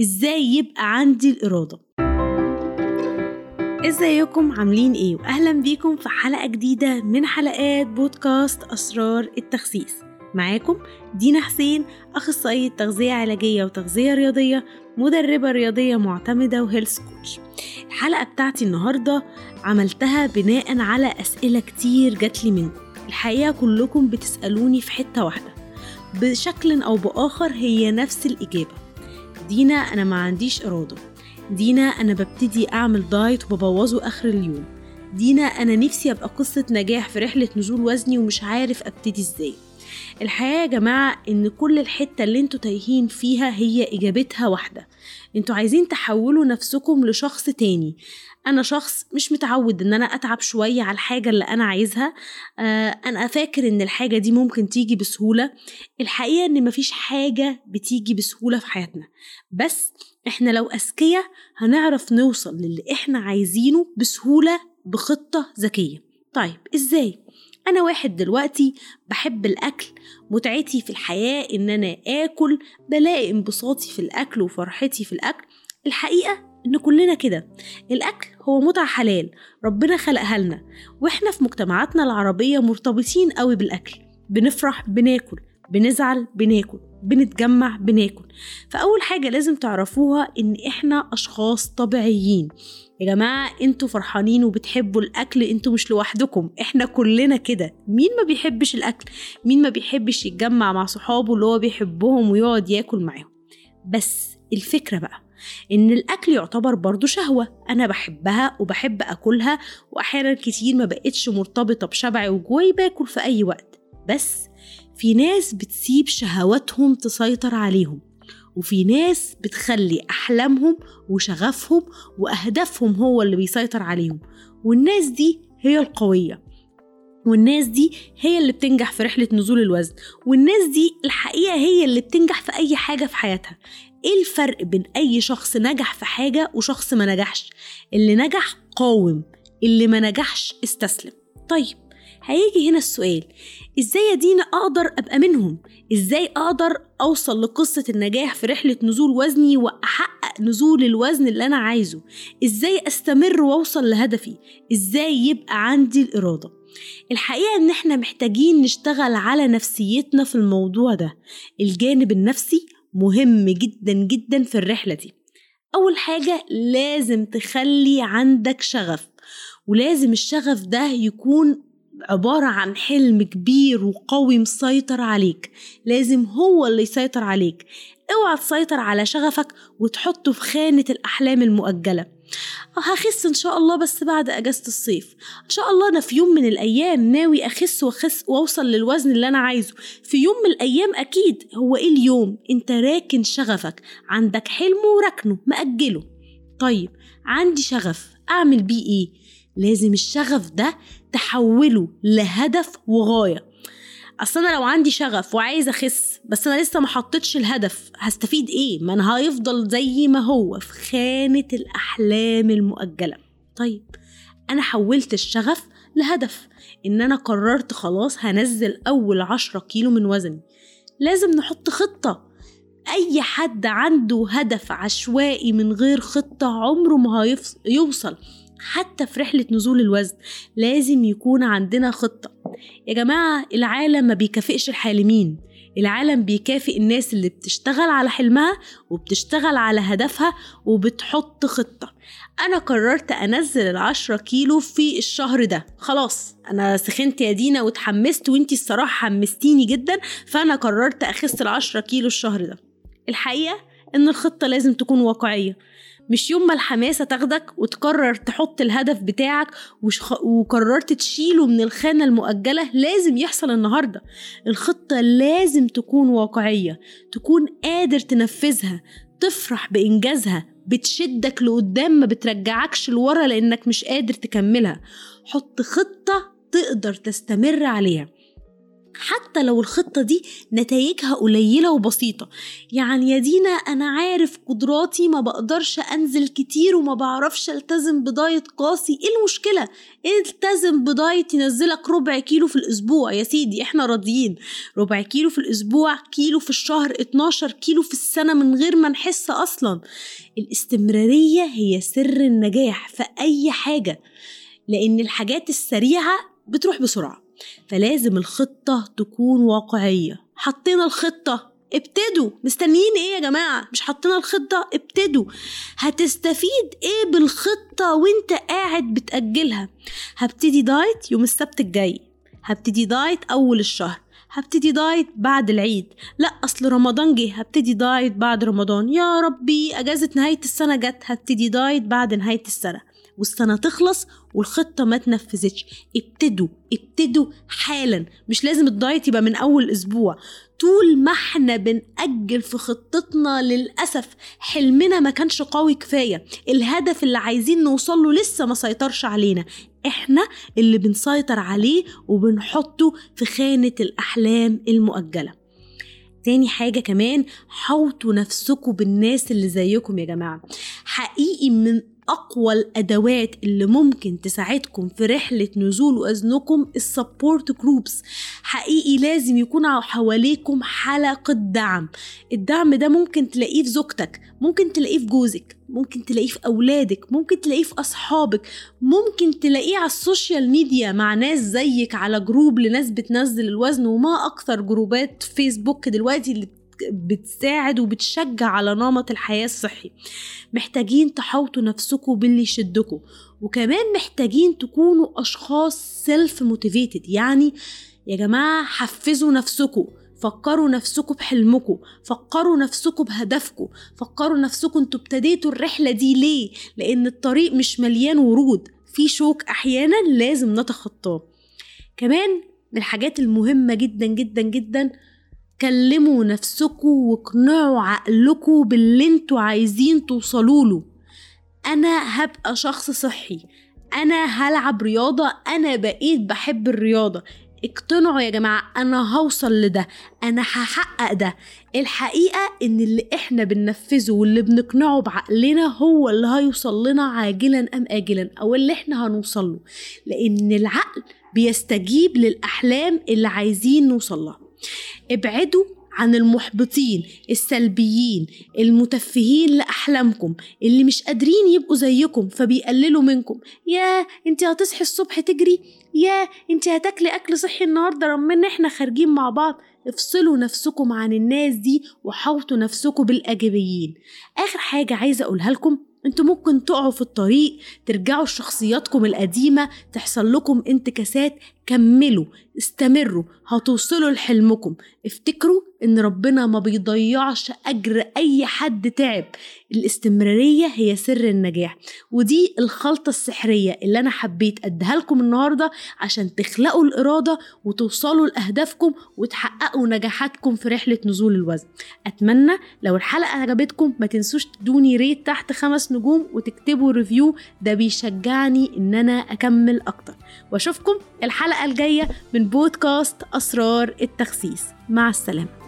إزاي يبقى عندي الإرادة؟ إزيكم؟ عاملين إيه؟ واهلا بيكم في حلقة جديدة من حلقات بودكاست أسرار التخسيس. معاكم دينا حسين أخصائية تغذية علاجية وتغذية رياضية مدربة رياضية معتمدة وهيلث كوتش الحلقة بتاعتي النهاردة عملتها بناء على أسئلة كتير جاتلي منكم. الحقيقة كلكم بتسألوني في حتة واحدة. بشكل أو بآخر هي نفس الإجابة. دينا أنا ما عنديش إرادة. دينا أنا ببتدي أعمل دايت وببوظه آخر اليوم. دينا أنا نفسي أبقى قصة نجاح في رحلة نزول وزني ومش عارف أبتدي إزاي. الحقيقة يا جماعة إن كل الحتة اللي أنتوا تايهين فيها هي إجابتها واحدة. أنتوا عايزين تحولوا نفسكم لشخص تاني. أنا شخص مش متعود إن أنا أتعب شوية على الحاجة اللي أنا عايزها. آه أنا فاكر إن الحاجة دي ممكن تيجي بسهولة. الحقيقة إن مفيش حاجة بتيجي بسهولة في حياتنا. بس إحنا لو أذكياء هنعرف نوصل للي إحنا عايزينه بسهولة بخطة ذكية. طيب إزاي؟ أنا واحد دلوقتي بحب الأكل متعتي في الحياة إن أنا آكل بلاقي انبساطي في الأكل وفرحتي في الأكل. الحقيقة إن كلنا كده. الأكل هو متعة حلال ربنا خلقها لنا. وإحنا في مجتمعاتنا العربية مرتبطين قوي بالأكل. بنفرح بناكل بنزعل بناكل بنتجمع بناكل. فأول حاجة لازم تعرفوها إن إحنا أشخاص طبيعيين. يا جماعة أنتوا فرحانين وبتحبوا الأكل أنتوا مش لوحدكم إحنا كلنا كده. مين ما بيحبش الأكل؟ مين ما بيحبش يتجمع مع صحابه اللي هو بيحبهم ويقعد ياكل معاهم؟ بس الفكرة بقى إن الأكل يعتبر برضو شهوة. أنا بحبها وبحب أكلها وأحيانا كتير ما بقتش مرتبطة بشبعي وجوعي باكل في أي وقت. بس في ناس بتسيب شهواتهم تسيطر عليهم. وفي ناس بتخلي أحلامهم وشغفهم وأهدافهم هو اللي بيسيطر عليهم. والناس دي هي القوية. والناس دي هي اللي بتنجح في رحلة نزول الوزن. والناس دي الحقيقة هي اللي بتنجح في أي حاجة في حياتها. إيه الفرق بين أي شخص نجح في حاجة وشخص ما نجحش؟ اللي نجح قاوم اللي ما نجحش استسلم. طيب هيجي هنا السؤال. إزاي يا دينا أقدر أبقى منهم؟ إزاي أقدر أوصل لقصة النجاح في رحلة نزول وزني وأحقق نزول الوزن اللي أنا عايزه؟ إزاي أستمر وأوصل لهدفي؟ إزاي يبقى عندي الإرادة؟ الحقيقة إن إحنا محتاجين نشتغل على نفسيتنا في الموضوع ده. الجانب النفسي مهم جدا جدا في الرحلة دي. أول حاجة لازم تخلي عندك شغف. ولازم الشغف ده يكون عبارة عن حلم كبير وقوي مسيطر عليك. لازم هو اللي يسيطر عليك. اوعى تسيطر على شغفك وتحطه في خانة الأحلام المؤجلة. هخس إن شاء الله بس بعد أجازة الصيف. إن شاء الله أنا في يوم من الأيام ناوي أخس وأخس وأوصل للوزن اللي أنا عايزه. في يوم من الأيام أكيد هو إيه اليوم؟ أنت راكن شغفك. عندك حلم وراكنه. مأجله. طيب عندي شغف. أعمل بيه إيه؟ لازم الشغف ده تحوله لهدف وغاية. أصل أنا لو عندي شغف وعايز أخس بس أنا لسه ما حطيتش الهدف هستفيد إيه؟ ما أنا هيفضل زي ما هو في خانة الأحلام المؤجلة. طيب أنا حولت الشغف لهدف. إن أنا قررت خلاص هنزل أول عشرة كيلو من وزني. لازم نحط خطة. أي حد عنده هدف عشوائي من غير خطة عمره ما هيوصل حتى في رحلة نزول الوزن لازم يكون عندنا خطة. يا جماعة العالم ما بيكافئش الحالمين. العالم بيكافئ الناس اللي بتشتغل على حلمها وبتشتغل على هدفها وبتحط خطة. أنا قررت أنزل العشرة كيلو في الشهر ده. خلاص أنا سخنت يا دينا وتحمست وأنتي الصراحة حمستيني جدا فأنا قررت أخس العشرة كيلو الشهر ده. الحقيقة إن الخطة لازم تكون واقعية. مش يوم ما الحماسة تاخدك وتقرر تحط الهدف بتاعك وقررت تشيله من الخانة المؤجلة لازم يحصل النهاردة. الخطة لازم تكون واقعية تكون قادر تنفذها تفرح بإنجازها بتشدك لقدام ما بترجعكش لورا لأنك مش قادر تكملها. حط خطة تقدر تستمر عليها. حتى لو الخطة دي نتائجها قليلة وبسيطة. يعني يا دينا أنا عارف قدراتي ما بقدرش أنزل كتير وما بعرفش ألتزم بدايت قاسي. إيه المشكلة؟ التزم بدايت ينزلك ربع كيلو في الأسبوع يا سيدي إحنا راضيين. ربع كيلو في الأسبوع كيلو في الشهر 12 كيلو في السنة من غير ما نحس أصلا. الاستمرارية هي سر النجاح في أي حاجة لأن الحاجات السريعة بتروح بسرعة. فلازم الخطة تكون واقعية. حطينا الخطة. ابتدوا. مستنيين إيه يا جماعة؟ مش حطينا الخطة. ابتدوا. هتستفيد إيه بالخطة وانت قاعد بتأجلها؟ هبتدي diet يوم السبت الجاي. هبتدي diet أول الشهر. هبتدي diet بعد العيد. لا أصل رمضان جه. هبتدي diet بعد رمضان. يا ربي أجازة نهاية السنة جت. هبتدي diet بعد نهاية السنة. والسنة تخلص والخطة ما تنفذتش. ابتدوا ابتدوا حالا. مش لازم ال diet يبقى من أول أسبوع. طول ما إحنا بنأجل في خطتنا للأسف حلمنا ما كانش قوي كفاية. الهدف اللي عايزين نوصله لسه ما سيطرش علينا. إحنا اللي بنسيطر عليه وبنحطه في خانة الأحلام المؤجلة. تاني حاجة كمان حوطوا نفسكم بالناس اللي زيكم يا جماعة. حقيقي من أقوى الأدوات اللي ممكن تساعدكم في رحلة نزول وزنكم ال support groups حقيقي لازم يكون حواليكم حلقة دعم. الدعم ده ممكن تلاقيه في زوجتك ممكن تلاقيه في جوزك ممكن تلاقيه في أولادك ممكن تلاقيه في أصحابك ممكن تلاقيه على السوشيال ميديا مع ناس زيك على جروب لناس بتنزل الوزن وما أكثر جروبات فيسبوك دلوقتي اللي بتساعد وبتشجع على نمط الحياة الصحي. محتاجين تحوطوا نفسكم باللي يشدكم وكمان محتاجين تكونوا أشخاص self motivated يعني يا جماعة حفزوا نفسكم فكروا نفسكم بحلمكم فكروا نفسكم بهدفكم فكروا نفسكم أنتوا ابتديتوا الرحلة دي ليه؟ لأن الطريق مش مليان ورود في شوك أحيانا لازم نتخطاه. كمان من الحاجات المهمة جدا جدا جدا كلموا نفسكم واقنعوا عقلكم باللي أنتوا عايزين توصلوا له. أنا هبقى شخص صحي. أنا هلعب رياضة. أنا بقيت بحب الرياضة. اقتنعوا يا جماعة أنا هوصل لده. أنا هحقق ده. الحقيقة إن اللي إحنا بننفذه واللي بنقنعه بعقلنا هو اللي هيوصل لنا عاجلا أم آجلا أو اللي إحنا هنوصل له. لأن العقل بيستجيب للأحلام اللي عايزين نوصل لها. ابعدوا عن المحبطين السلبيين المتفهين لأحلامكم اللي مش قادرين يبقوا زيكم فبيقللوا منكم. يا انت هتصحي الصبح تجري؟ يا انت هتاكلي أكل صحي النهارده رغم إن إحنا خارجين مع بعض. افصلوا نفسكم عن الناس دي وحوطوا نفسكم بالايجابيين آخر حاجة عايزة أقولها لكم أنتوا ممكن تقعوا في الطريق ترجعوا لشخصياتكم القديمة تحصل لكم انتكاسات كملوا استمروا هتوصلوا لحلمكم. افتكروا ان ربنا ما بيضيعش أجر أي حد تعب. الاستمرارية هي سر النجاح ودي الخلطة السحرية اللي أنا حبيت أديها لكم النهاردة عشان تخلقوا الإرادة وتوصلوا لأهدافكم وتحققوا نجاحاتكم في رحلة نزول الوزن. أتمنى لو الحلقة عجبتكم ما تنسوش تدوني ريت تحت خمس نجوم وتكتبوا ريفيو ده بيشجعني إن أنا أكمل أكتر. وأشوفكم الحلقة الجاية من بودكاست أسرار التخسيس. مع السلامة.